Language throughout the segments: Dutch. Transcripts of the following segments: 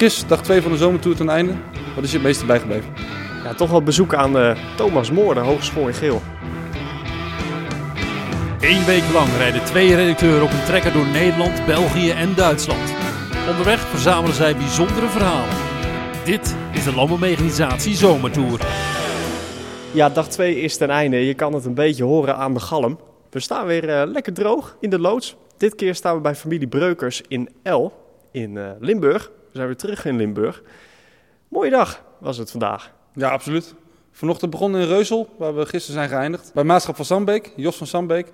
Chris, dag 2 van de zomertour ten einde. Wat is je het meeste bijgebleven? Ja, toch wel bezoek aan uh, Thomas Moor, de Hogeschool in Geel. Eén week lang rijden twee redacteuren op een trekker door Nederland, België en Duitsland. Onderweg verzamelen zij bijzondere verhalen. Dit is de Landbouwmechanisatie Zomertour. Ja, dag 2 is ten einde. Je kan het een beetje horen aan de galm. We staan weer uh, lekker droog in de loods. Dit keer staan we bij familie Breukers in El in uh, Limburg. We zijn weer terug in Limburg. Mooie dag was het vandaag. Ja, absoluut. Vanochtend begonnen in Reusel, waar we gisteren zijn geëindigd. Bij Maatschap van Sambeek, Jos van Sambeek.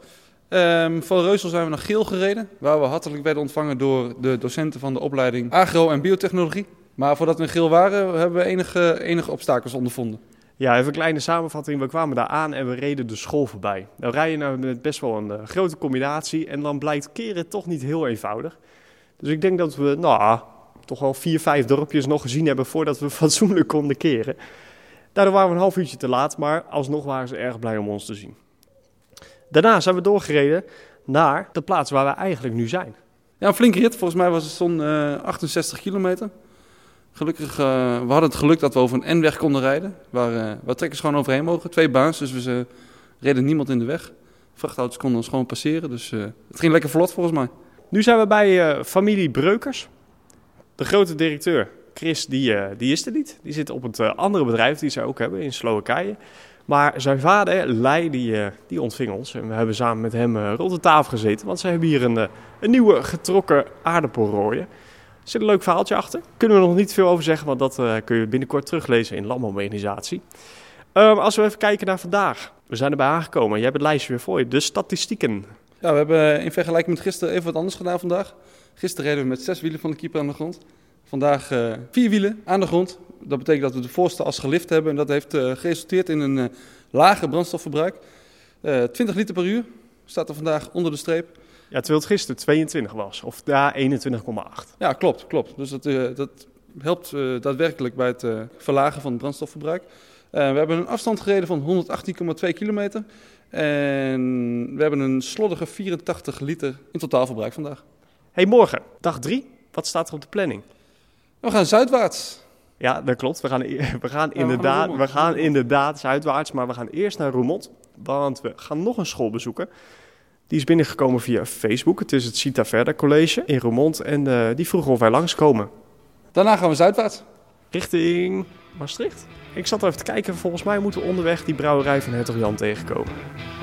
Um, van Reusel zijn we naar Geel gereden, waar we hartelijk werden ontvangen door de docenten van de opleiding Agro- en Biotechnologie. Maar voordat we in Geel waren, hebben we enige, enige obstakels ondervonden. Ja, even een kleine samenvatting. We kwamen daar aan en we reden de school voorbij. Dan rij je nou met best wel een uh, grote combinatie en dan blijkt keren toch niet heel eenvoudig. Dus ik denk dat we, nou, toch wel vier, vijf dorpjes nog gezien hebben voordat we fatsoenlijk konden keren. Daardoor waren we een half uurtje te laat, maar alsnog waren ze erg blij om ons te zien. Daarna zijn we doorgereden naar de plaats waar we eigenlijk nu zijn. Ja, een flinke rit. Volgens mij was het zo'n uh, 68 kilometer. Gelukkig, uh, we hadden het geluk dat we over een N-weg konden rijden. Waar, uh, waar trekkers gewoon overheen mogen. Twee baans, dus we reden niemand in de weg. Vrachtauto's konden ons gewoon passeren, dus het ging lekker vlot volgens mij. Nu zijn we bij familie Breukers. De grote directeur, Chris, die, die is er niet. Die zit op het andere bedrijf die ze ook hebben in Slowakije. Maar zijn vader, Lei, die, die ontving ons. En we hebben samen met hem rond de tafel gezeten. Want ze hebben hier een, een nieuwe getrokken aardappelrooien. Er zit een leuk verhaaltje achter. Kunnen we nog niet veel over zeggen, want dat kun je binnenkort teruglezen in Landbouworganisatie. Um, als we even kijken naar vandaag. We zijn erbij aangekomen. Jij hebt het lijstje weer voor je. De statistieken. Ja, we hebben in vergelijking met gisteren even wat anders gedaan vandaag. Gisteren reden we met zes wielen van de keeper aan de grond. Vandaag uh, vier wielen aan de grond. Dat betekent dat we de voorste as gelift hebben. En dat heeft uh, geresulteerd in een lager brandstofverbruik. 20 liter per uur staat er vandaag onder de streep. Ja, terwijl het gisteren 22 was, of daar 21,8. Ja, klopt, klopt. Dus dat, dat helpt daadwerkelijk bij het verlagen van het brandstofverbruik. we hebben een afstand gereden van 118,2 kilometer. En we hebben een sloddige 84 liter in totaalverbruik vandaag. Hey, morgen, dag 3. Wat staat er op de planning? We gaan zuidwaarts. Ja, dat klopt. We gaan, we gaan, ja, inderdaad, we gaan, we gaan inderdaad zuidwaarts, maar we gaan eerst naar Roermond. Want we gaan nog een school bezoeken. Die is binnengekomen via Facebook. Het is het Cita Verder College in Roermond. En uh, die vroegen of wij langskomen. Daarna gaan we zuidwaarts. Richting Maastricht? Ik zat even te kijken. Volgens mij moeten we onderweg die brouwerij van Hertog Jan tegenkomen.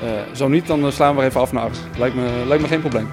Uh, zo niet, dan slaan we even af naar Arts. Lijkt me, lijkt me geen probleem.